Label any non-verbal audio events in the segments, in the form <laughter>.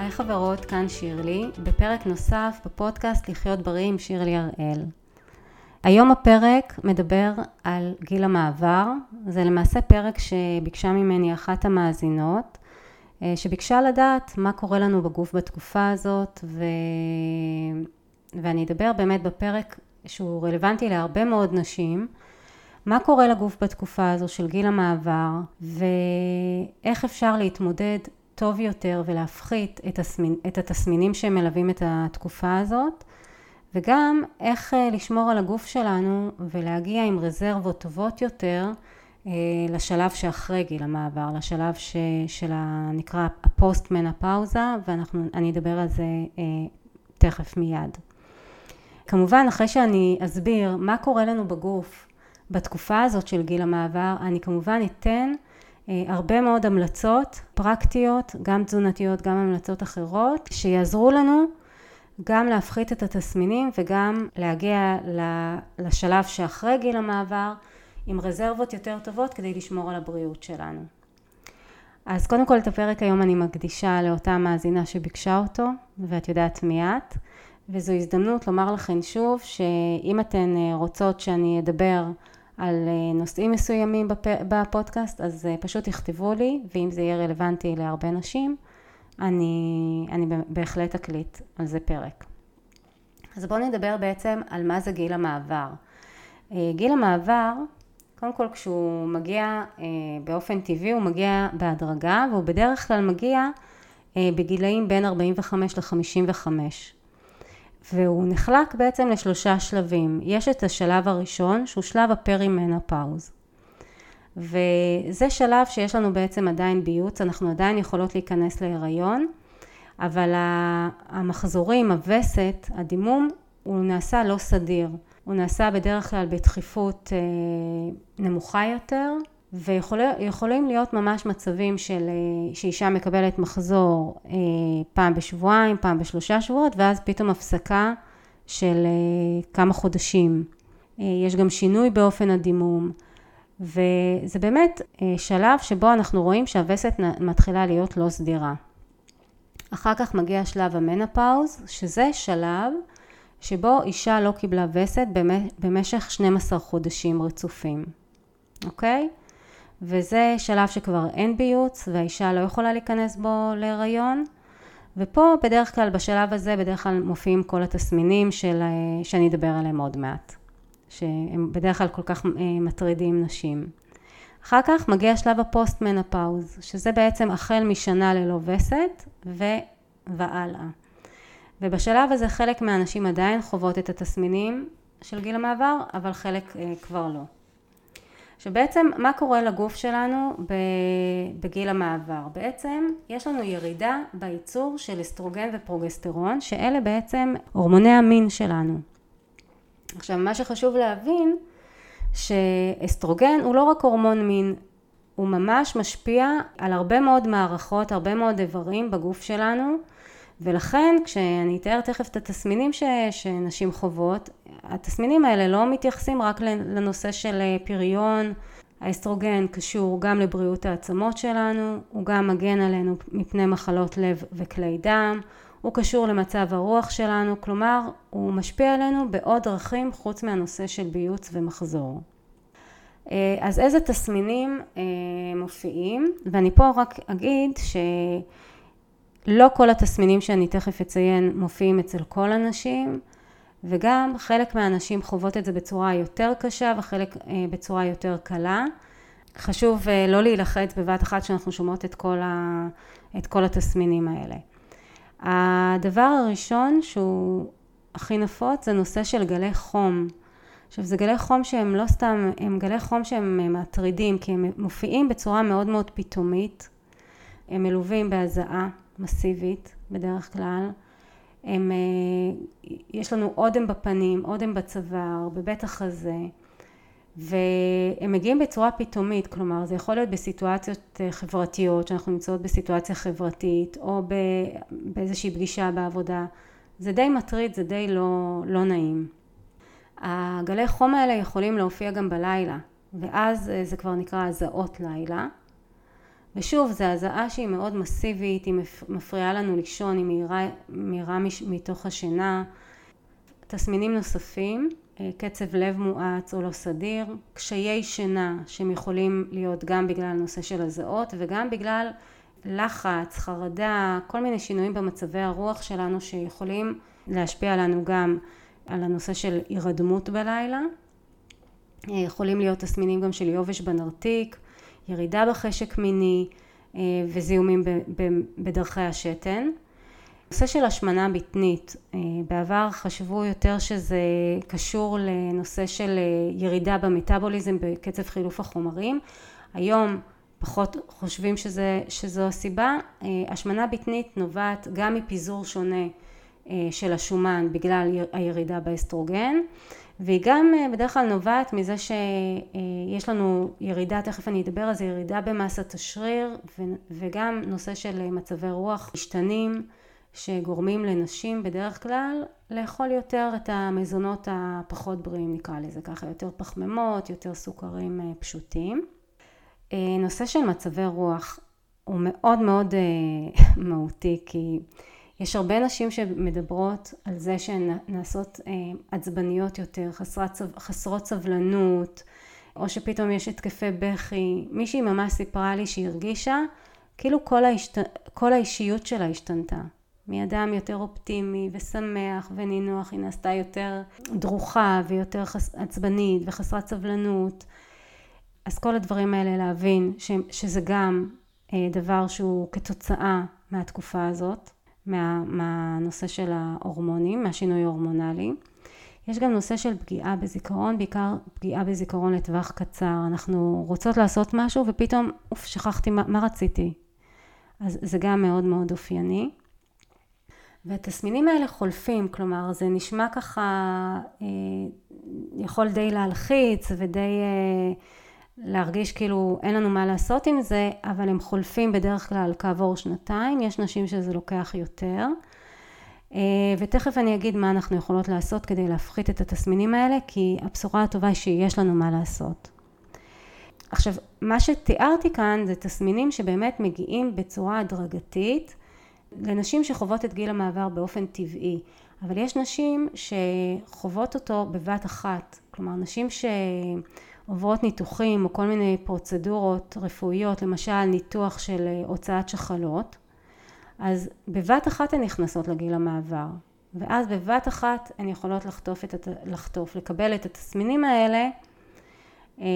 היי חברות, כאן שירלי, בפרק נוסף בפודקאסט לחיות בריא עם שירלי הראל. היום הפרק מדבר על גיל המעבר, זה למעשה פרק שביקשה ממני אחת המאזינות, אה, שביקשה לדעת מה קורה לנו בגוף בתקופה הזאת, ו... ואני אדבר באמת בפרק שהוא רלוונטי להרבה מאוד נשים, מה קורה לגוף בתקופה הזו של גיל המעבר, ואיך אפשר להתמודד טוב יותר ולהפחית את, הסמין, את התסמינים שמלווים את התקופה הזאת, וגם איך אה, לשמור על הגוף שלנו ולהגיע עם רזרבות טובות יותר אה, לשלב שאחרי גיל המעבר, לשלב ש, של הנקרא הפוסט מנפאוזה, ואני אדבר על זה אה, תכף מיד. כמובן אחרי שאני אסביר מה קורה לנו בגוף בתקופה הזאת של גיל המעבר, אני כמובן אתן הרבה מאוד המלצות פרקטיות, גם תזונתיות, גם המלצות אחרות, שיעזרו לנו גם להפחית את התסמינים וגם להגיע לשלב שאחרי גיל המעבר עם רזרבות יותר טובות כדי לשמור על הבריאות שלנו. אז קודם כל את הפרק היום אני מקדישה לאותה מאזינה שביקשה אותו, ואת יודעת מי את, וזו הזדמנות לומר לכן שוב שאם אתן אה, רוצות שאני אדבר על אה, נושאים מסוימים בפודקאסט, אז אה, פשוט תכתבו לי, ואם זה יהיה רלוונטי להרבה נשים, אני, אני בהחלט אקליט על זה פרק. אז בואו נדבר בעצם על מה זה גיל המעבר. אה, גיל המעבר, קודם כל כשהוא מגיע באופן טבעי, הוא מגיע בהדרגה, והוא בדרך כלל מגיע בגילאים בין 45 ל-55. והוא נחלק בעצם לשלושה שלבים. יש את השלב הראשון שהוא שלב הפרימנופאוז. וזה שלב שיש לנו בעצם עדיין ביוץ, אנחנו עדיין יכולות להיכנס להיריון, אבל המחזורים, הווסת, הדימום, הוא נעשה לא סדיר. הוא נעשה בדרך כלל בתכיפות אה, נמוכה יותר, ויכולים להיות ממש מצבים של אה, שאישה מקבלת מחזור אה, פעם בשבועיים, פעם בשלושה שבועות, ואז פתאום הפסקה של אה, כמה חודשים. יש גם שינוי באופן הדימום, וזה באמת שלב שבו אנחנו רואים שהווסת מתחילה להיות לא סדירה. אחר כך מגיע שלב המנפאוז, שזה שלב שבו אישה לא קיבלה וסת במשך 12 חודשים רצופים, אוקיי? וזה שלב שכבר אין ביוץ והאישה לא יכולה להיכנס בו להיריון ופה בדרך כלל בשלב הזה בדרך כלל מופיעים כל התסמינים של, אה, שאני אדבר עליהם עוד מעט שהם בדרך כלל כל כך אה, מטרידים נשים. אחר כך מגיע שלב הפוסט מנפאוז שזה בעצם החל משנה ללא וסת והלאה. ובשלב הזה חלק מהנשים עדיין חוות את התסמינים של גיל המעבר אבל חלק אה, כבר לא. שבעצם מה קורה לגוף שלנו בגיל המעבר? בעצם יש לנו ירידה בייצור של אסטרוגן ופרוגסטרון שאלה בעצם הורמוני המין שלנו. עכשיו מה שחשוב להבין שאסטרוגן הוא לא רק הורמון מין הוא ממש משפיע על הרבה מאוד מערכות, הרבה מאוד איברים בגוף שלנו ולכן כשאני אתאר תכף את התסמינים ש, שנשים חוות, התסמינים האלה לא מתייחסים רק לנושא של אה, פריון, האסטרוגן קשור גם לבריאות העצמות שלנו, הוא גם מגן עלינו מפני מחלות לב וכלי דם, הוא קשור למצב הרוח שלנו, כלומר הוא משפיע עלינו בעוד דרכים חוץ מהנושא של ביוץ ומחזור. אה, אז איזה תסמינים אה, מופיעים, ואני פה רק אגיד ש... לא כל התסמינים שאני תכף אציין מופיעים אצל כל הנשים וגם חלק מהנשים חוות את זה בצורה יותר קשה וחלק אה, בצורה יותר קלה. חשוב אה, לא להילחץ בבת אחת שאנחנו שומעות את כל, ה, את כל התסמינים האלה. הדבר הראשון שהוא הכי נפוץ זה נושא של גלי חום. עכשיו זה גלי חום שהם לא סתם, הם גלי חום שהם מטרידים כי הם מופיעים בצורה מאוד מאוד פתאומית, הם מלווים בהזעה מסיבית בדרך כלל. הם, אה, יש לנו אודם בפנים, אודם בצוואר, בבית החזה, והם מגיעים בצורה פתאומית, כלומר זה יכול להיות בסיטואציות אה, חברתיות, שאנחנו נמצאות בסיטואציה חברתית, או באיזושהי פגישה בעבודה, זה די מטריד, זה די לא, לא נעים. הגלי חום האלה יכולים להופיע גם בלילה, ואז אה, זה כבר נקרא הזעות לילה. ושוב, זו הזעה שהיא מאוד מסיבית, היא מפריעה לנו לישון, היא מהירה, מהירה מתוך השינה. תסמינים נוספים, אה, קצב לב מואץ או לא סדיר, קשיי שינה שהם יכולים להיות גם בגלל הנושא של הזעות וגם בגלל לחץ, חרדה, כל מיני שינויים במצבי הרוח שלנו שיכולים להשפיע עלינו גם על הנושא של הירדמות בלילה. אה, יכולים להיות תסמינים גם של יובש בנרתיק, ירידה בחשק מיני אה, וזיהומים בדרכי השתן. נושא של השמנה בטנית, אה, בעבר חשבו יותר שזה קשור לנושא של ירידה במטאבוליזם בקצב חילוף החומרים. היום פחות חושבים שזה, שזו הסיבה. השמנה בטנית נובעת גם מפיזור שונה של השומן בגלל הירידה באסטרוגן והיא גם אה, בדרך כלל נובעת מזה שיש לנו ירידה, תכף אני אדבר על זה, ירידה במסת השריר וגם נושא של מצבי רוח משתנים שגורמים לנשים בדרך כלל לאכול יותר את המזונות הפחות בריאים נקרא לזה ככה, יותר פחמימות, יותר סוכרים אה, פשוטים. אה, נושא של מצבי רוח הוא מאוד מאוד <laughs> מהותי כי יש הרבה נשים שמדברות על זה שהן נעשות אה, עצבניות יותר, חסרת, חסרות סבלנות, או שפתאום יש התקפי בכי. מישהי ממש סיפרה לי שהיא הרגישה כאילו כל, ההשת... כל האישיות שלה השתנתה. מאדם יותר אופטימי ושמח ונינוח, היא נעשתה יותר דרוכה ויותר חס... עצבנית וחסרת סבלנות. אז כל הדברים האלה להבין ש... שזה גם אה, דבר שהוא כתוצאה מהתקופה הזאת. מה, מהנושא של ההורמונים, מהשינוי ההורמונלי. יש גם נושא של פגיעה בזיכרון, בעיקר פגיעה בזיכרון לטווח קצר. אנחנו רוצות לעשות משהו ופתאום, אוף, שכחתי מה, מה רציתי. אז זה גם מאוד מאוד אופייני. והתסמינים האלה חולפים, כלומר זה נשמע ככה, אה, יכול די להלחיץ ודי אה, להרגיש כאילו אין לנו מה לעשות עם זה, אבל הם חולפים בדרך כלל כעבור שנתיים, יש נשים שזה לוקח יותר. אה, ותכף אני אגיד מה אנחנו יכולות לעשות כדי להפחית את התסמינים האלה, כי הבשורה הטובה היא שיש לנו מה לעשות. עכשיו, מה שתיארתי כאן זה תסמינים שבאמת מגיעים בצורה הדרגתית לנשים שחוות את גיל המעבר באופן טבעי, אבל יש נשים שחוות אותו בבת אחת, כלומר נשים ש... עוברות ניתוחים או כל מיני פרוצדורות רפואיות, למשל ניתוח של אה, הוצאת שחלות, אז בבת אחת הן נכנסות לגיל המעבר, ואז בבת אחת הן יכולות לחטוף, את, לחטוף לקבל את התסמינים האלה, אה,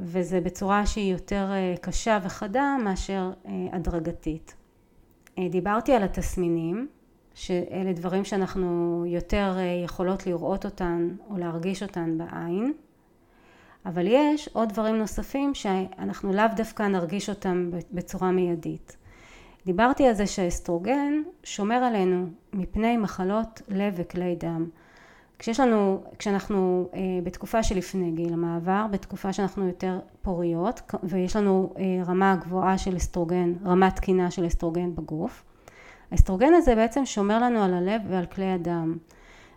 וזה בצורה שהיא יותר אה, קשה וחדה מאשר הדרגתית. דיברתי על התסמינים, שאלה דברים שאנחנו יותר יכולות לראות אותן או להרגיש אותן בעין. אבל יש עוד דברים נוספים שאנחנו לאו דווקא נרגיש אותם בצורה מיידית. דיברתי על זה שהאסטרוגן שומר עלינו מפני מחלות לב וכלי דם. כשיש לנו, כשאנחנו אה, בתקופה שלפני גיל המעבר, בתקופה שאנחנו יותר פוריות ויש לנו אה, רמה גבוהה של אסטרוגן, רמת תקינה של אסטרוגן בגוף, האסטרוגן הזה בעצם שומר לנו על הלב ועל כלי הדם.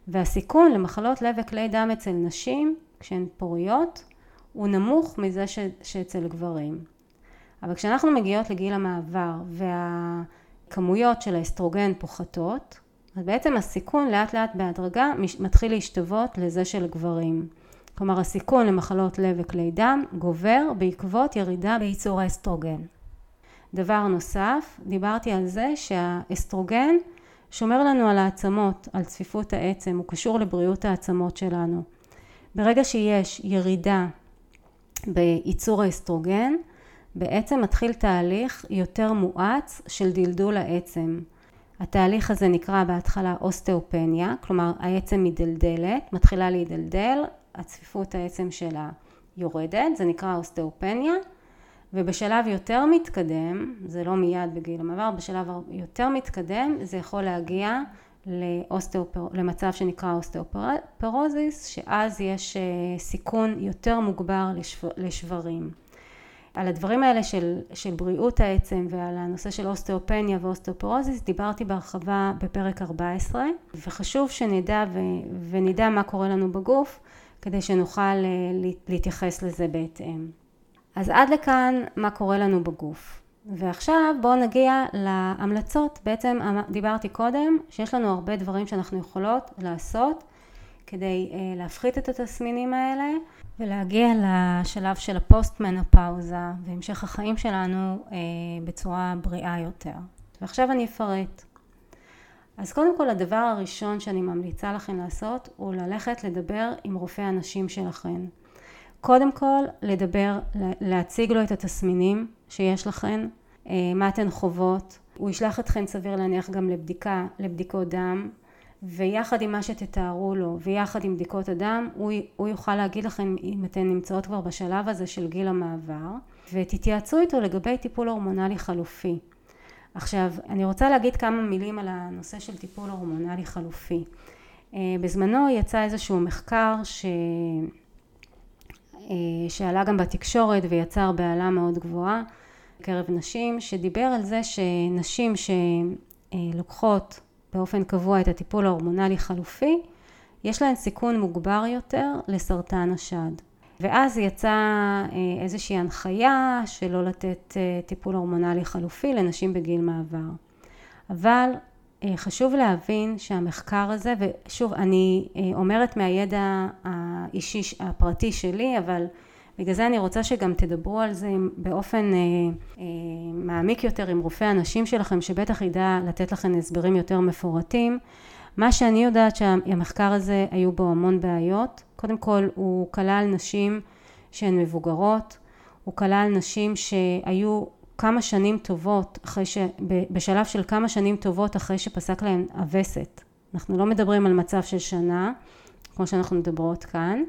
והסיכון למחלות לב וכלי דם אצל נשים כשהן פוריות הוא נמוך מזה ש, שאצל גברים. אבל כשאנחנו מגיעות לגיל המעבר והכמויות של האסטרוגן פוחתות, אז בעצם הסיכון לאט לאט בהדרגה מתחיל להשתוות לזה של גברים. כלומר הסיכון למחלות לב וכלי דם גובר בעקבות ירידה בייצור האסטרוגן. דבר נוסף, דיברתי על זה שהאסטרוגן שומר לנו על העצמות, על צפיפות העצם, הוא קשור לבריאות העצמות שלנו. ברגע שיש ירידה בייצור האסטרוגן בעצם מתחיל תהליך יותר מואץ של דלדול העצם. התהליך הזה נקרא בהתחלה אוסטאופניה, כלומר העצם מדלדלת, מתחילה להידלדל, הצפיפות העצם שלה יורדת, זה נקרא אוסטאופניה, ובשלב יותר מתקדם, זה לא מיד בגיל המעבר, בשלב יותר מתקדם זה יכול להגיע לאוסטאופר... למצב שנקרא אוסטאופרוזיס, שאז יש אה, סיכון יותר מוגבר לשבר... לשברים. על הדברים האלה של, של בריאות העצם ועל הנושא של אוסטאופניה ואוסטאופרוזיס דיברתי בהרחבה בפרק 14 וחשוב שנדע ו, ונדע מה קורה לנו בגוף כדי שנוכל אה, להתייחס לזה בהתאם. אז עד לכאן מה קורה לנו בגוף. ועכשיו בואו נגיע להמלצות. בעצם דיברתי קודם שיש לנו הרבה דברים שאנחנו יכולות לעשות כדי אה, להפחית את התסמינים האלה ולהגיע לשלב של הפוסט מנופאוזה והמשך החיים שלנו אה, בצורה בריאה יותר. ועכשיו אני אפרט. אז קודם כל הדבר הראשון שאני ממליצה לכם לעשות הוא ללכת לדבר עם רופא הנשים שלכם. קודם כל לדבר, להציג לו את התסמינים שיש לכם, מה אתן חוות, הוא ישלח אתכן סביר להניח גם לבדיקה, לבדיקות דם ויחד עם מה שתתארו לו ויחד עם בדיקות הדם הוא, הוא יוכל להגיד לכם אם אתן נמצאות כבר בשלב הזה של גיל המעבר ותתייעצו איתו לגבי טיפול הורמונלי חלופי. עכשיו אני רוצה להגיד כמה מילים על הנושא של טיפול הורמונלי חלופי. אה, בזמנו יצא איזשהו מחקר ש... אה, שעלה גם בתקשורת ויצר בהלה מאוד גבוהה בקרב נשים שדיבר על זה שנשים שלוקחות באופן קבוע את הטיפול ההורמונלי חלופי יש להן סיכון מוגבר יותר לסרטן השד. ואז יצאה אה, איזושהי הנחיה שלא לתת אה, טיפול הורמונלי חלופי לנשים בגיל מעבר. אבל אה, חשוב להבין שהמחקר הזה ושוב אני אומרת מהידע האישי הפרטי שלי אבל בגלל זה אני רוצה שגם תדברו על זה באופן אה, אה, מעמיק יותר עם רופא הנשים שלכם שבטח ידע לתת לכם הסברים יותר מפורטים. מה שאני יודעת שהמחקר הזה היו בו המון בעיות. קודם כל הוא כלל נשים שהן מבוגרות, הוא כלל נשים שהיו כמה שנים טובות אחרי ש... בשלב של כמה שנים טובות אחרי שפסק להן הווסת. אנחנו לא מדברים על מצב של שנה כמו שאנחנו מדברות כאן.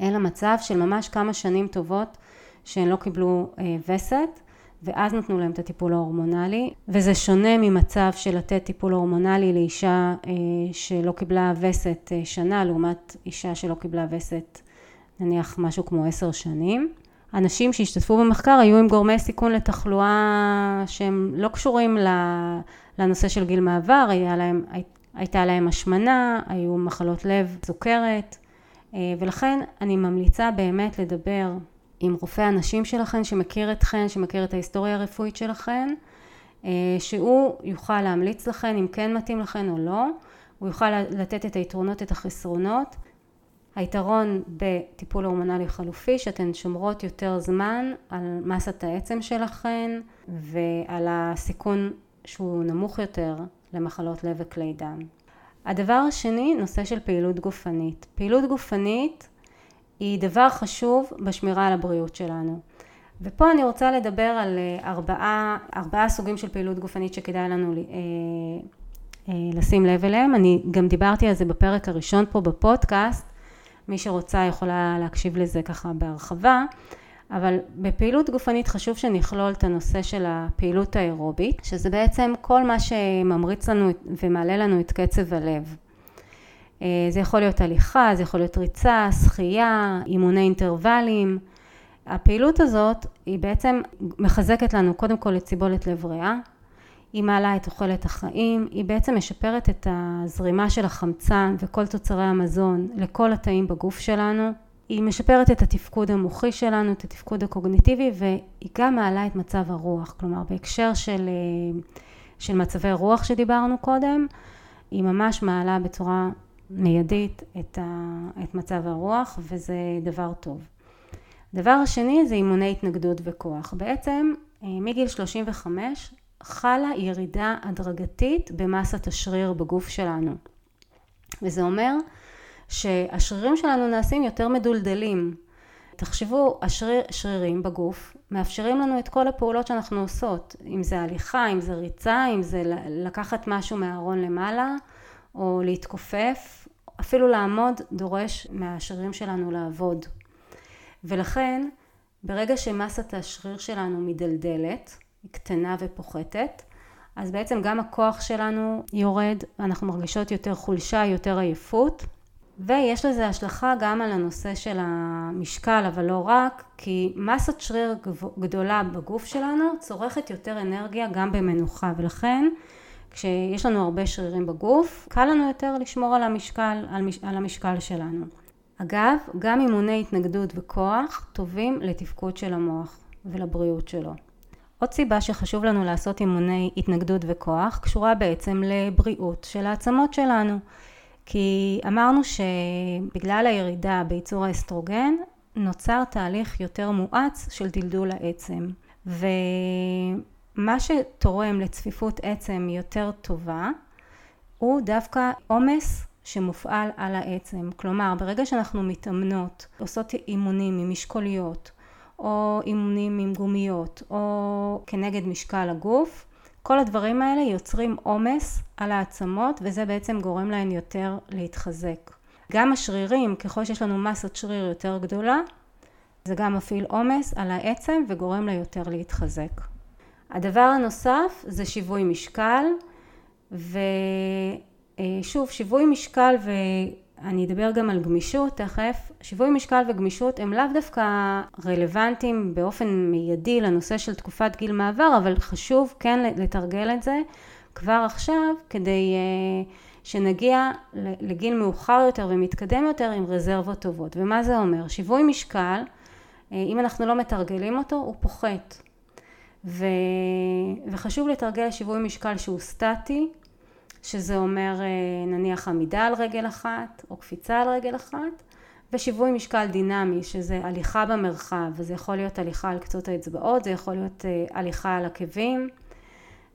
אלא מצב של ממש כמה שנים טובות שהן לא קיבלו אה, וסת ואז נתנו להם את הטיפול ההורמונלי וזה שונה ממצב של לתת טיפול הורמונלי לאישה אה, שלא קיבלה וסת אה, שנה לעומת אישה שלא קיבלה וסת נניח משהו כמו עשר שנים. אנשים שהשתתפו במחקר היו עם גורמי סיכון לתחלואה שהם לא קשורים לנושא של גיל מעבר, להם, הייתה להם השמנה, היו מחלות לב, סוכרת, ולכן אני ממליצה באמת לדבר עם רופא הנשים שלכן שמכיר אתכן, שמכיר את ההיסטוריה הרפואית שלכן, אה, שהוא יוכל להמליץ לכן אם כן מתאים לכן או לא, הוא יוכל לתת את היתרונות, את החסרונות. היתרון בטיפול הורמונלי חלופי שאתן שומרות יותר זמן על מסת העצם שלכן ועל הסיכון שהוא נמוך יותר למחלות לב וכלי דם. הדבר השני, נושא של פעילות גופנית. פעילות גופנית היא דבר חשוב בשמירה על הבריאות שלנו. ופה אני רוצה לדבר על אה, ארבעה, ארבעה סוגים של פעילות גופנית שכדאי לנו אה, אה, לשים לב אליהם. אני גם דיברתי על זה בפרק הראשון פה בפודקאסט. מי שרוצה יכולה להקשיב לזה ככה בהרחבה. אבל בפעילות גופנית חשוב שנכלול את הנושא של הפעילות האירובית, שזה בעצם כל מה שממריץ לנו ומעלה לנו את קצב הלב. אה, זה יכול להיות הליכה, זה יכול להיות ריצה, שחייה, אימוני אינטרוולים. הפעילות הזאת היא בעצם מחזקת לנו קודם כל את סיבולת לב ריאה, היא מעלה את תוחלת החיים, היא בעצם משפרת את הזרימה של החמצן וכל תוצרי המזון לכל התאים בגוף שלנו, היא משפרת את התפקוד המוחי שלנו, את התפקוד הקוגניטיבי והיא גם מעלה את מצב הרוח, כלומר בהקשר של, אה, של מצבי רוח שדיברנו קודם, היא ממש מעלה בצורה מיידית את, ה, את מצב הרוח וזה דבר טוב. הדבר השני זה אימוני התנגדות וכוח. בעצם אה, מגיל 35 חלה ירידה הדרגתית במסת השריר בגוף שלנו. וזה אומר שהשרירים שלנו נעשים יותר מדולדלים. תחשבו, השרירים בגוף מאפשרים לנו את כל הפעולות שאנחנו עושות, אם זה הליכה, אם זה ריצה, אם זה לקחת משהו מהארון למעלה, או להתכופף, אפילו לעמוד דורש מהשרירים שלנו לעבוד. ולכן, ברגע שמסת השריר שלנו מדלדלת, היא קטנה ופוחתת, אז בעצם גם הכוח שלנו יורד, אנחנו מרגישות יותר חולשה, יותר עייפות, ויש לזה השלכה גם על הנושא של המשקל, אבל לא רק, כי מסת שריר גדולה בגוף שלנו צורכת יותר אנרגיה גם במנוחה, ולכן כשיש לנו הרבה שרירים בגוף, קל לנו יותר לשמור על המשקל, על, מש, על המשקל שלנו. אגב, גם אימוני התנגדות וכוח טובים לתפקוד של המוח ולבריאות שלו. עוד סיבה שחשוב לנו לעשות אימוני התנגדות וכוח קשורה בעצם לבריאות של העצמות שלנו. כי אמרנו שבגלל הירידה בייצור האסטרוגן נוצר תהליך יותר מואץ של דלדול העצם. ומה שתורם לצפיפות עצם יותר טובה הוא דווקא עומס שמופעל על העצם. כלומר, ברגע שאנחנו מתאמנות, עושות אימונים עם משקוליות, או אימונים עם גומיות, או כנגד משקל הגוף, כל הדברים האלה יוצרים עומס על העצמות וזה בעצם גורם להן יותר להתחזק. גם השרירים, ככל שיש לנו מסת שריר יותר גדולה, זה גם מפעיל עומס על העצם וגורם לה יותר להתחזק. הדבר הנוסף זה שיווי משקל ושוב שיווי משקל ואני אדבר גם על גמישות תכף, שיווי משקל וגמישות הם לאו דווקא רלוונטיים באופן מיידי לנושא של תקופת גיל מעבר אבל חשוב כן לתרגל את זה כבר עכשיו כדי אה, שנגיע לגיל מאוחר יותר ומתקדם יותר עם רזרבות טובות. ומה זה אומר? שיווי משקל אה, אם אנחנו לא מתרגלים אותו הוא פוחת. ו... וחשוב לתרגל שיווי משקל שהוא סטטי שזה אומר אה, נניח עמידה על רגל אחת או קפיצה על רגל אחת ושיווי משקל דינמי שזה הליכה במרחב וזה יכול להיות הליכה על קצות האצבעות זה יכול להיות אה, הליכה על עקבים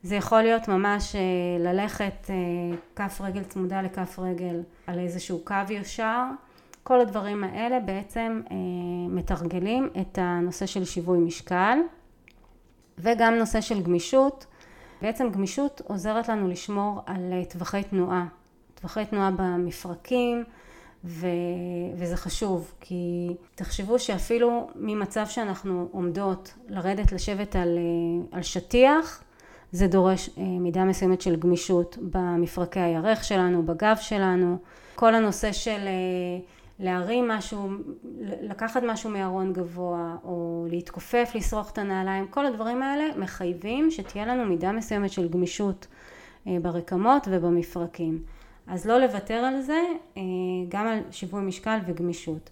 זה יכול להיות ממש ללכת כף רגל צמודה לכף רגל על איזשהו קו ישר כל הדברים האלה בעצם אה, מתרגלים את הנושא של שיווי משקל וגם נושא של גמישות. בעצם גמישות עוזרת לנו לשמור על אה, טווחי תנועה, טווחי תנועה במפרקים ו... וזה חשוב כי תחשבו שאפילו ממצב שאנחנו עומדות לרדת לשבת על, אה, על שטיח זה דורש מידה מסוימת של גמישות במפרקי הירך שלנו, בגב שלנו, כל הנושא של להרים משהו, לקחת משהו מארון גבוה או להתכופף, לשרוך את הנעליים, כל הדברים האלה מחייבים שתהיה לנו מידה מסוימת של גמישות אה, ברקמות ובמפרקים. אז לא לוותר על זה, אה, גם על שיווי משקל וגמישות.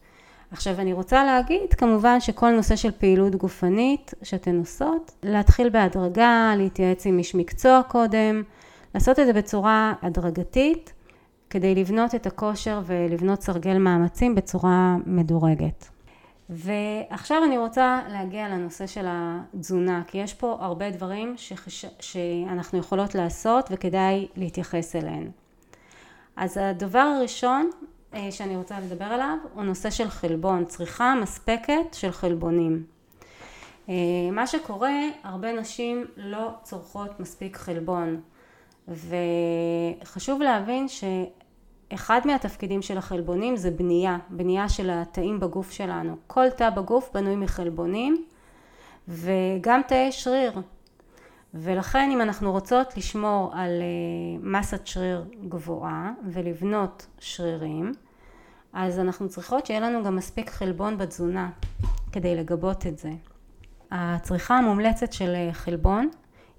עכשיו אני רוצה להגיד כמובן שכל נושא של פעילות גופנית שאתן עושות, להתחיל בהדרגה, להתייעץ עם איש מקצוע קודם, לעשות את זה בצורה הדרגתית כדי לבנות את הכושר ולבנות סרגל מאמצים בצורה מדורגת. ועכשיו אני רוצה להגיע לנושא של התזונה, כי יש פה הרבה דברים שחש... שאנחנו יכולות לעשות וכדאי להתייחס אליהם. אז הדבר הראשון אה, שאני רוצה לדבר עליו הוא נושא של חלבון, צריכה מספקת של חלבונים. אה, מה שקורה, הרבה נשים לא צורכות מספיק חלבון וחשוב להבין ש... אחד מהתפקידים של החלבונים זה בנייה, בנייה של התאים בגוף שלנו. כל תא בגוף בנוי מחלבונים וגם תאי שריר. ולכן אם אנחנו רוצות לשמור על אה, מסת שריר גבוהה ולבנות שרירים, אז אנחנו צריכות שיהיה לנו גם מספיק חלבון בתזונה כדי לגבות את זה. הצריכה המומלצת של אה, חלבון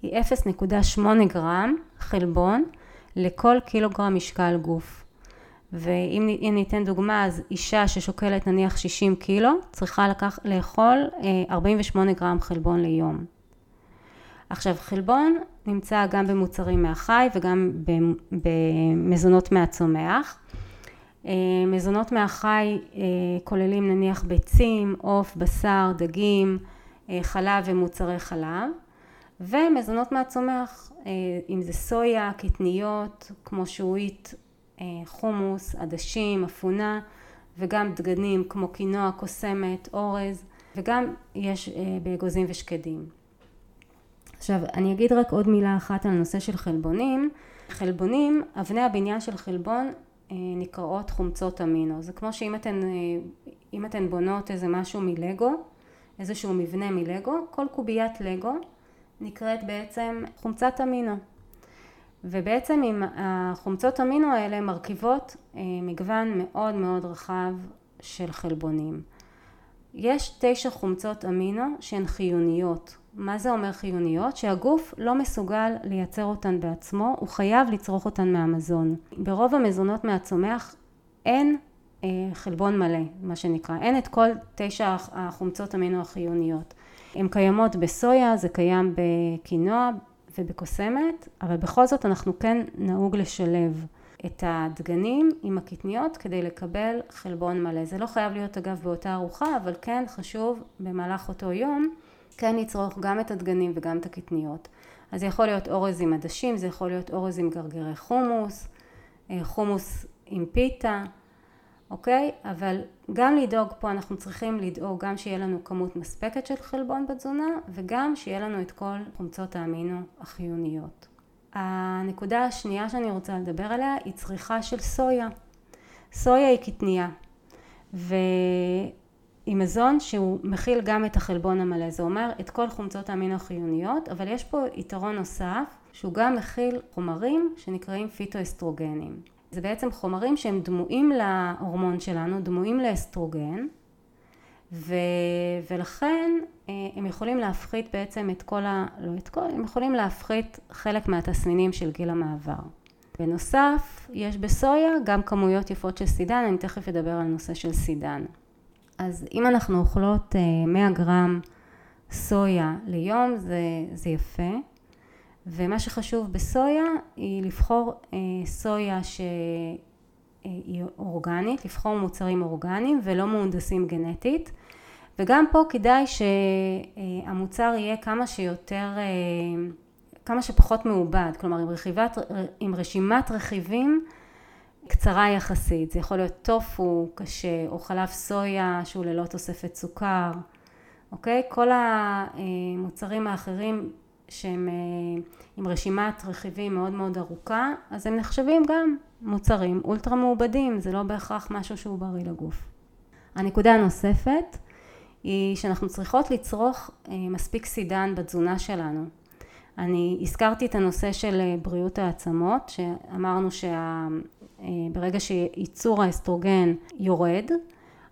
היא 0.8 גרם חלבון לכל קילוגרם משקל גוף. ואם ניתן דוגמה אז אישה ששוקלת נניח 60 קילו צריכה לקח, לאכול 48 אה, גרם חלבון ליום. עכשיו חלבון נמצא גם במוצרים מהחי וגם במזונות מהצומח. אה, מזונות מהחי אה, כוללים נניח ביצים, עוף, בשר, דגים, חלב ומוצרי חלב ומזונות מהצומח אם זה סויה, קטניות כמו שעועית אה, חומוס, עדשים, אפונה וגם דגנים כמו קינוע, קוסמת, אורז וגם יש אה, באגוזים ושקדים. עכשיו אני אגיד רק עוד מילה אחת על הנושא של חלבונים. חלבונים, אבני הבניין של חלבון אה, נקראות חומצות אמינו. זה כמו שאם אתן, אתן בונות איזה משהו מלגו, איזשהו מבנה מלגו, כל קוביית לגו נקראת בעצם חומצת אמינו. ובעצם עם החומצות אמינו האלה מרכיבות אה, מגוון מאוד מאוד רחב של חלבונים. יש תשע חומצות אמינו שהן חיוניות. מה זה אומר חיוניות? שהגוף לא מסוגל לייצר אותן בעצמו, הוא חייב לצרוך אותן מהמזון. ברוב המזונות מהצומח אין חלבון מלא, מה שנקרא. אין את כל תשע החומצות אמינו החיוניות. הן קיימות בסויה, זה קיים בקינוע ובקוסמת, אבל בכל זאת אנחנו כן נהוג לשלב את הדגנים עם הקטניות כדי לקבל חלבון מלא. זה לא חייב להיות אגב באותה ארוחה, אבל כן חשוב במהלך אותו יום כן לצרוך גם את הדגנים וגם את הקטניות. אז זה יכול להיות אורז עם עדשים, זה יכול להיות אורז עם גרגרי חומוס, אה, חומוס עם פיתה, אוקיי? אבל גם לדאוג פה אנחנו צריכים לדאוג גם שיהיה לנו כמות מספקת של חלבון בתזונה וגם שיהיה לנו את כל חומצות האמינו החיוניות. הנקודה השנייה שאני רוצה לדבר עליה היא צריכה של סויה. סויה היא קטנייה והיא מזון שהוא מכיל גם את החלבון המלא, זה אומר את כל חומצות האמינו החיוניות, אבל יש פה יתרון נוסף שהוא גם מכיל חומרים שנקראים פיטואסטרוגנים. זה בעצם חומרים שהם דמויים להורמון שלנו, דמויים לאסטרוגן, ו, ולכן אה, הם יכולים להפחית בעצם את כל ה... לא את כל, הם יכולים להפחית חלק מהתסמינים של גיל המעבר. בנוסף, יש בסויה גם כמויות יפות של סידן, אני תכף אדבר על נושא של סידן. אז אם אנחנו אוכלות 100 אה, גרם סויה ליום, זה, זה יפה. ומה שחשוב בסויה היא לבחור אה, סויה שהיא אורגנית, לבחור מוצרים אורגניים ולא מהונדסים גנטית. וגם פה כדאי שהמוצר יהיה כמה שיותר, אה, כמה שפחות מעובד, כלומר עם, רכיבת, עם רשימת רכיבים קצרה יחסית, זה יכול להיות טופו קשה או חלב סויה שהוא ללא תוספת סוכר, אוקיי? כל המוצרים האחרים שהם אה, עם רשימת רכיבים מאוד מאוד ארוכה, אז הם נחשבים גם מוצרים אולטרה מעובדים, זה לא בהכרח משהו שהוא בריא לגוף. הנקודה הנוספת היא שאנחנו צריכות לצרוך אה, מספיק סידן בתזונה שלנו. אני הזכרתי את הנושא של אה, בריאות העצמות, שאמרנו שברגע שייצור האסטרוגן יורד,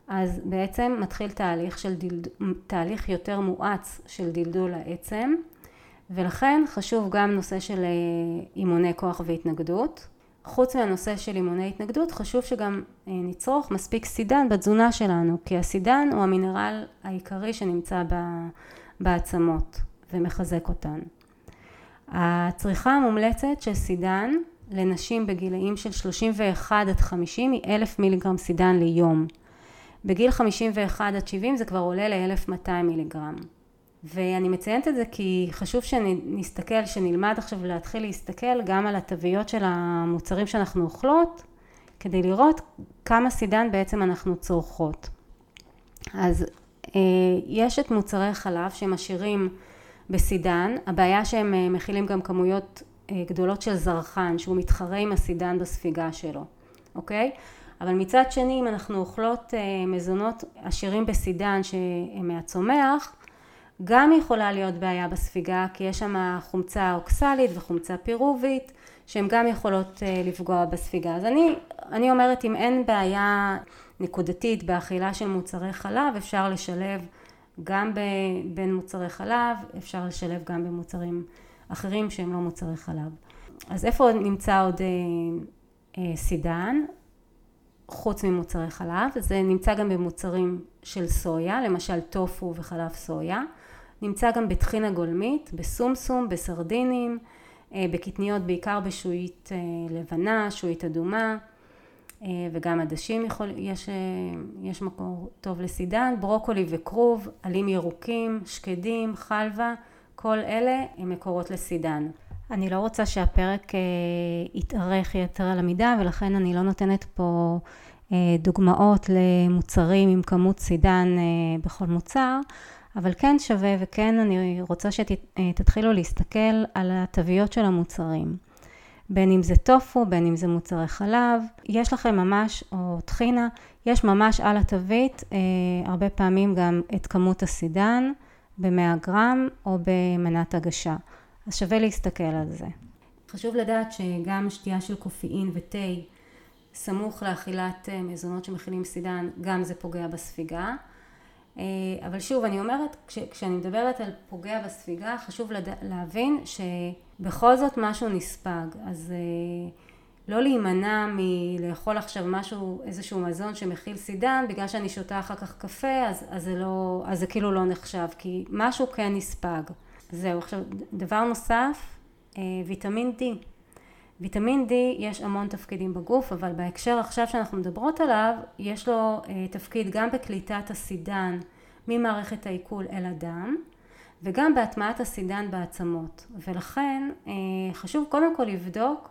אז בעצם מתחיל תהליך, של דלד... תהליך יותר מואץ של דלדול העצם ולכן חשוב גם נושא של אה, אימוני כוח והתנגדות. חוץ מהנושא של אימוני התנגדות חשוב שגם אה, נצרוך מספיק סידן בתזונה שלנו כי הסידן הוא המינרל העיקרי שנמצא בעצמות ומחזק אותן. הצריכה המומלצת של סידן לנשים בגילאים של 31 עד 50 היא 1,000 מיליגרם סידן ליום. בגיל 51 עד 70 זה כבר עולה ל-1200 מיליגרם. ואני מציינת את זה כי חשוב שנסתכל, שנלמד עכשיו להתחיל להסתכל גם על התוויות של המוצרים שאנחנו אוכלות, כדי לראות כמה סידן בעצם אנחנו צורכות. אז אה, יש את מוצרי חלב עשירים בסידן, הבעיה שהם אה, מכילים גם כמויות אה, גדולות של זרחן שהוא מתחרה עם הסידן בספיגה שלו, אוקיי? אבל מצד שני אם אנחנו אוכלות מזונות עשירים בסידן שהם מהצומח גם יכולה להיות בעיה בספיגה כי יש שם חומצה אוקסלית וחומצה פירובית שהן גם יכולות אה, לפגוע בספיגה. אז אני, אני אומרת אם אין בעיה נקודתית באכילה של מוצרי חלב אפשר לשלב גם בין מוצרי חלב, אפשר לשלב גם במוצרים אחרים שהם לא מוצרי חלב. אז איפה נמצא עוד אה, אה, סידן? חוץ ממוצרי חלב, זה נמצא גם במוצרים של סויה, למשל טופו וחלב סויה. נמצא גם בטחינה גולמית, בסומסום, בסרדינים, אה, בקטניות בעיקר בשועית אה, לבנה, שועית אדומה אה, וגם עדשים יכול, יש, יש מקור טוב לסידן, ברוקולי וכרוב, עלים ירוקים, שקדים, חלבה, כל אלה הם מקורות לסידן. אני לא רוצה שהפרק יתארך יותר על המידה ולכן אני לא נותנת פה דוגמאות למוצרים עם כמות סידן בכל מוצר, אבל כן שווה וכן אני רוצה שתתחילו להסתכל על התוויות של המוצרים. בין אם זה טופו, בין אם זה מוצרי חלב, יש לכם ממש, או טחינה, יש ממש על התווית אה, הרבה פעמים גם את כמות הסידן ב-100 גרם או במנת הגשה. אז שווה להסתכל על זה. חשוב לדעת שגם שתייה של קופאין ותה סמוך לאכילת אה, מזונות שמכילים סידן, גם זה פוגע בספיגה. אה, אבל שוב, אני אומרת, כש, כשאני מדברת על פוגע בספיגה, חשוב לד... להבין שבכל זאת משהו נספג. אז אה, לא להימנע מלאכול עכשיו משהו, איזשהו מזון שמכיל סידן, בגלל שאני שותה אחר כך קפה, אז, אז, זה, לא, אז זה כאילו לא נחשב, כי משהו כן נספג. זהו, עכשיו, דבר נוסף, אה, ויטמין D. ויטמין D יש המון תפקידים בגוף, אבל בהקשר עכשיו שאנחנו מדברות עליו, יש לו אה, תפקיד גם בקליטת הסידן ממערכת העיכול אל הדם, וגם בהטמעת הסידן בעצמות. ולכן אה, חשוב קודם כל לבדוק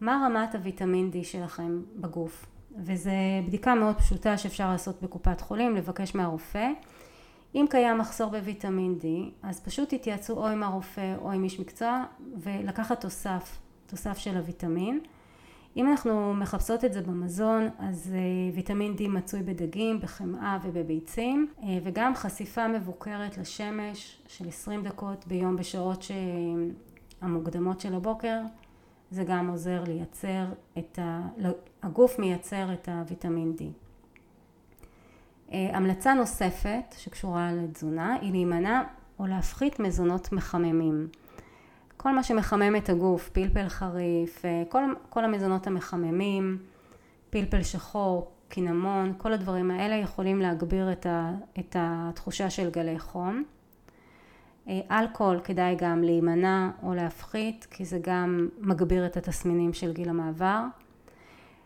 מה רמת הוויטמין D שלכם בגוף. וזו בדיקה מאוד פשוטה שאפשר לעשות בקופת חולים, לבקש מהרופא. אם קיים מחסור בוויטמין D, אז פשוט תתייעצו או עם הרופא או עם איש מקצוע ולקחת תוסף, תוסף של הוויטמין. אם אנחנו מחפשות את זה במזון, אז אה, ויטמין D מצוי בדגים, בחמאה ובביצים, אה, וגם חשיפה מבוקרת לשמש של 20 דקות ביום בשעות המוקדמות של הבוקר, זה גם עוזר לייצר את ה... הגוף מייצר את הוויטמין D. אה, המלצה נוספת שקשורה לתזונה היא להימנע או להפחית מזונות מחממים. כל מה שמחמם את הגוף, פלפל חריף, אה, כל, כל המזונות המחממים, פלפל שחור, קינמון, כל הדברים האלה יכולים להגביר את, ה, את התחושה של גלי חום. אה, אלכוהול כדאי גם להימנע או להפחית כי זה גם מגביר את התסמינים של גיל המעבר.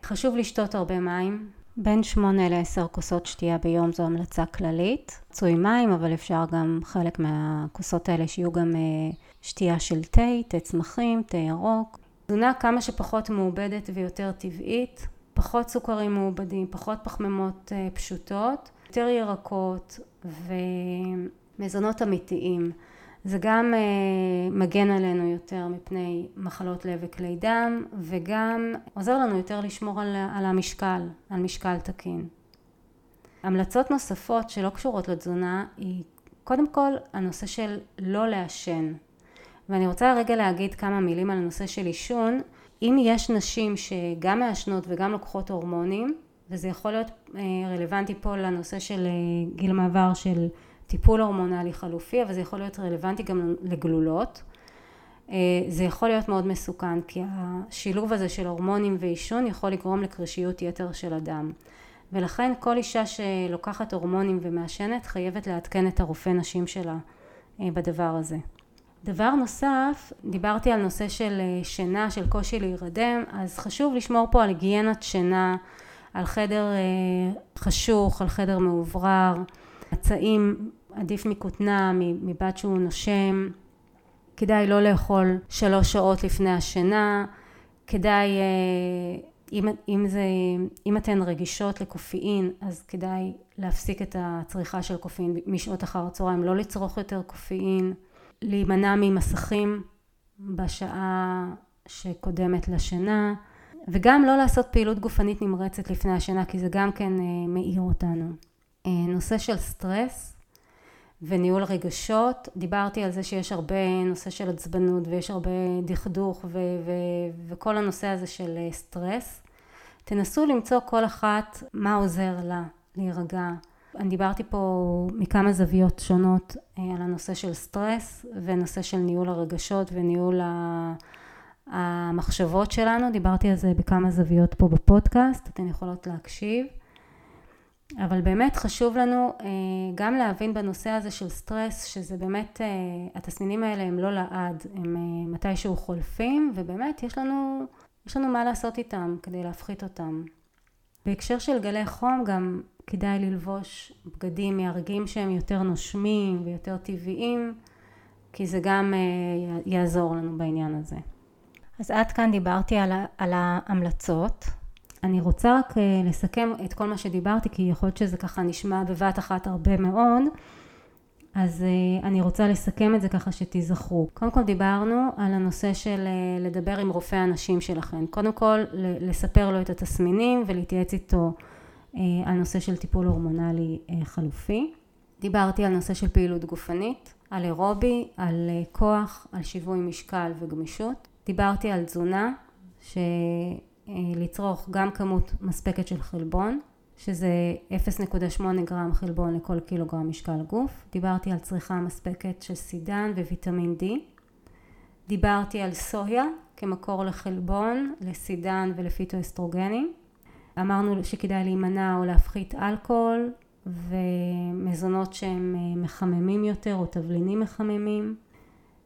חשוב לשתות הרבה מים, בין 8 ל-10 כוסות שתייה ביום זו המלצה כללית. רצוי מים, אבל אפשר גם חלק מהכוסות האלה שיהיו גם אה, שתייה של תה, תה צמחים, תה ירוק. תזונה כמה שפחות מעובדת ויותר טבעית, פחות סוכרים מעובדים, פחות פחמימות אה, פשוטות, יותר ירקות ומזונות אמיתיים. זה גם אה, מגן עלינו יותר מפני מחלות לב וכלי דם וגם עוזר לנו יותר לשמור על, על המשקל, על משקל תקין. המלצות נוספות שלא קשורות לתזונה היא קודם כל הנושא של לא לעשן ואני רוצה רגע להגיד כמה מילים על הנושא של עישון אם יש נשים שגם מעשנות וגם לוקחות הורמונים וזה יכול להיות אה, רלוונטי פה לנושא של אה, גיל מעבר של טיפול הורמונלי חלופי, אבל זה יכול להיות רלוונטי גם לגלולות. אה, זה יכול להיות מאוד מסוכן, כי השילוב הזה של הורמונים ועישון יכול לגרום לקרישיות יתר של הדם. ולכן כל אישה שלוקחת הורמונים ומעשנת חייבת לעדכן את הרופא נשים שלה בדבר הזה. דבר נוסף, דיברתי על נושא של אה, שינה, של קושי להירדם, אז חשוב לשמור פה על היגיינת שינה, על חדר חשוך, על חדר מאוברר, מצעים עדיף מכותנה, מבת שהוא נושם, כדאי לא לאכול שלוש שעות לפני השינה, כדאי, אה, אם, אם, זה, אם אתן רגישות לקופאין, אז כדאי להפסיק את הצריכה של קופאין משעות אחר הצהריים, לא לצרוך יותר קופאין, להימנע ממסכים בשעה שקודמת לשינה, וגם לא לעשות פעילות גופנית נמרצת לפני השינה, כי זה גם כן אה, מעיר אותנו. אה, נושא של סטרס וניהול רגשות, דיברתי על זה שיש הרבה נושא של עצבנות ויש הרבה דכדוך ו- ו- וכל הנושא הזה של אה, סטרס. תנסו למצוא כל אחת מה עוזר לה להירגע. אני דיברתי פה מכמה זוויות שונות אה, על הנושא של סטרס ונושא של ניהול הרגשות וניהול המחשבות שלנו, דיברתי על זה בכמה זוויות פה בפודקאסט, אתן יכולות להקשיב. אבל באמת חשוב לנו אה, גם להבין בנושא הזה של סטרס שזה באמת אה, התסמינים האלה הם לא לעד הם מתישהו חולפים ובאמת יש לנו יש לנו מה לעשות איתם כדי להפחית אותם. בהקשר של גלי חום גם כדאי ללבוש בגדים מהרגים שהם יותר נושמים ויותר טבעיים כי זה גם יעזור לנו בעניין הזה. אז עד כאן דיברתי על, על ההמלצות אני רוצה רק אה, לסכם את כל מה שדיברתי כי יכול להיות שזה ככה נשמע בבת אחת הרבה מאוד אז אה, אני רוצה לסכם את זה ככה שתיזכרו. קודם כל דיברנו על הנושא של אה, לדבר עם רופא הנשים שלכם. קודם כל לספר לו את התסמינים ולהתייעץ איתו על נושא של טיפול הורמונלי חלופי. דיברתי על נושא של פעילות גופנית, על אירובי, על כוח, על שיווי משקל וגמישות. דיברתי על תזונה, ש... אה, לצרוך גם כמות מספקת של חלבון, שזה 0.8 גרם חלבון לכל קילוגרם משקל גוף. דיברתי על צריכה מספקת של סידן וויטמין D. דיברתי על סויה כמקור לחלבון, לסידן ולפיטואסטרוגנים. אמרנו שכדאי להימנע או להפחית אלכוהול ומזונות שהם אה, מחממים יותר או תבלינים מחממים.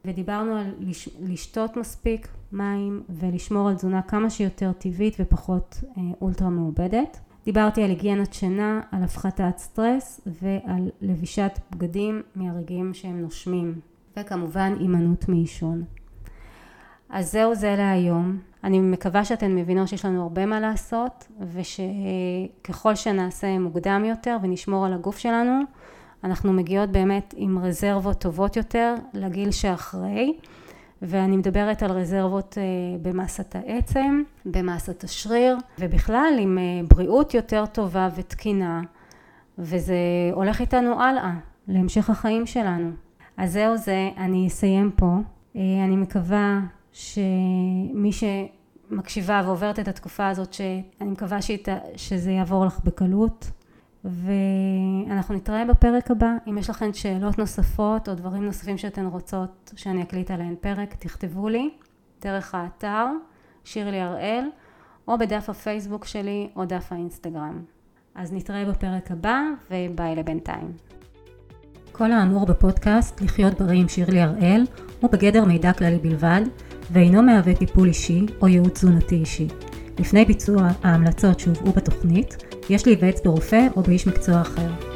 ודיברנו על לש... לשתות מספיק מים ולשמור על תזונה כמה שיותר טבעית ופחות אה, אולטרה מעובדת. דיברתי על היגיינת שינה, על הפחתת סטרס ועל לבישת בגדים מהרגעים שהם נושמים וכמובן הימנעות מעישון. אז זהו זה להיום. אני מקווה שאתן מבינות שיש לנו הרבה מה לעשות ושככל שנעשה מוקדם יותר ונשמור על הגוף שלנו אנחנו מגיעות באמת עם רזרבות טובות יותר לגיל שאחרי ואני מדברת על רזרבות אה, במסת העצם, במסת השריר ובכלל עם אה, בריאות יותר טובה ותקינה וזה הולך איתנו הלאה להמשך החיים שלנו. אז זהו זה, אני אסיים פה. אה, אני מקווה שמי שמקשיבה ועוברת את התקופה הזאת שאני מקווה שזה יעבור לך בקלות ואנחנו נתראה בפרק הבא. אם יש לכם שאלות נוספות או דברים נוספים שאתן רוצות שאני אקליט עליהן פרק תכתבו לי דרך האתר שירלי הראל או בדף הפייסבוק שלי או דף האינסטגרם. אז נתראה בפרק הבא וביי לבינתיים. כל האמור בפודקאסט לחיות בריא עם שירלי הראל הוא בגדר מידע כללי בלבד ואינו מהווה טיפול אישי או ייעוץ תזונתי אישי. לפני ביצוע ההמלצות שהובאו בתוכנית, יש להיוועץ ברופא או באיש מקצוע אחר.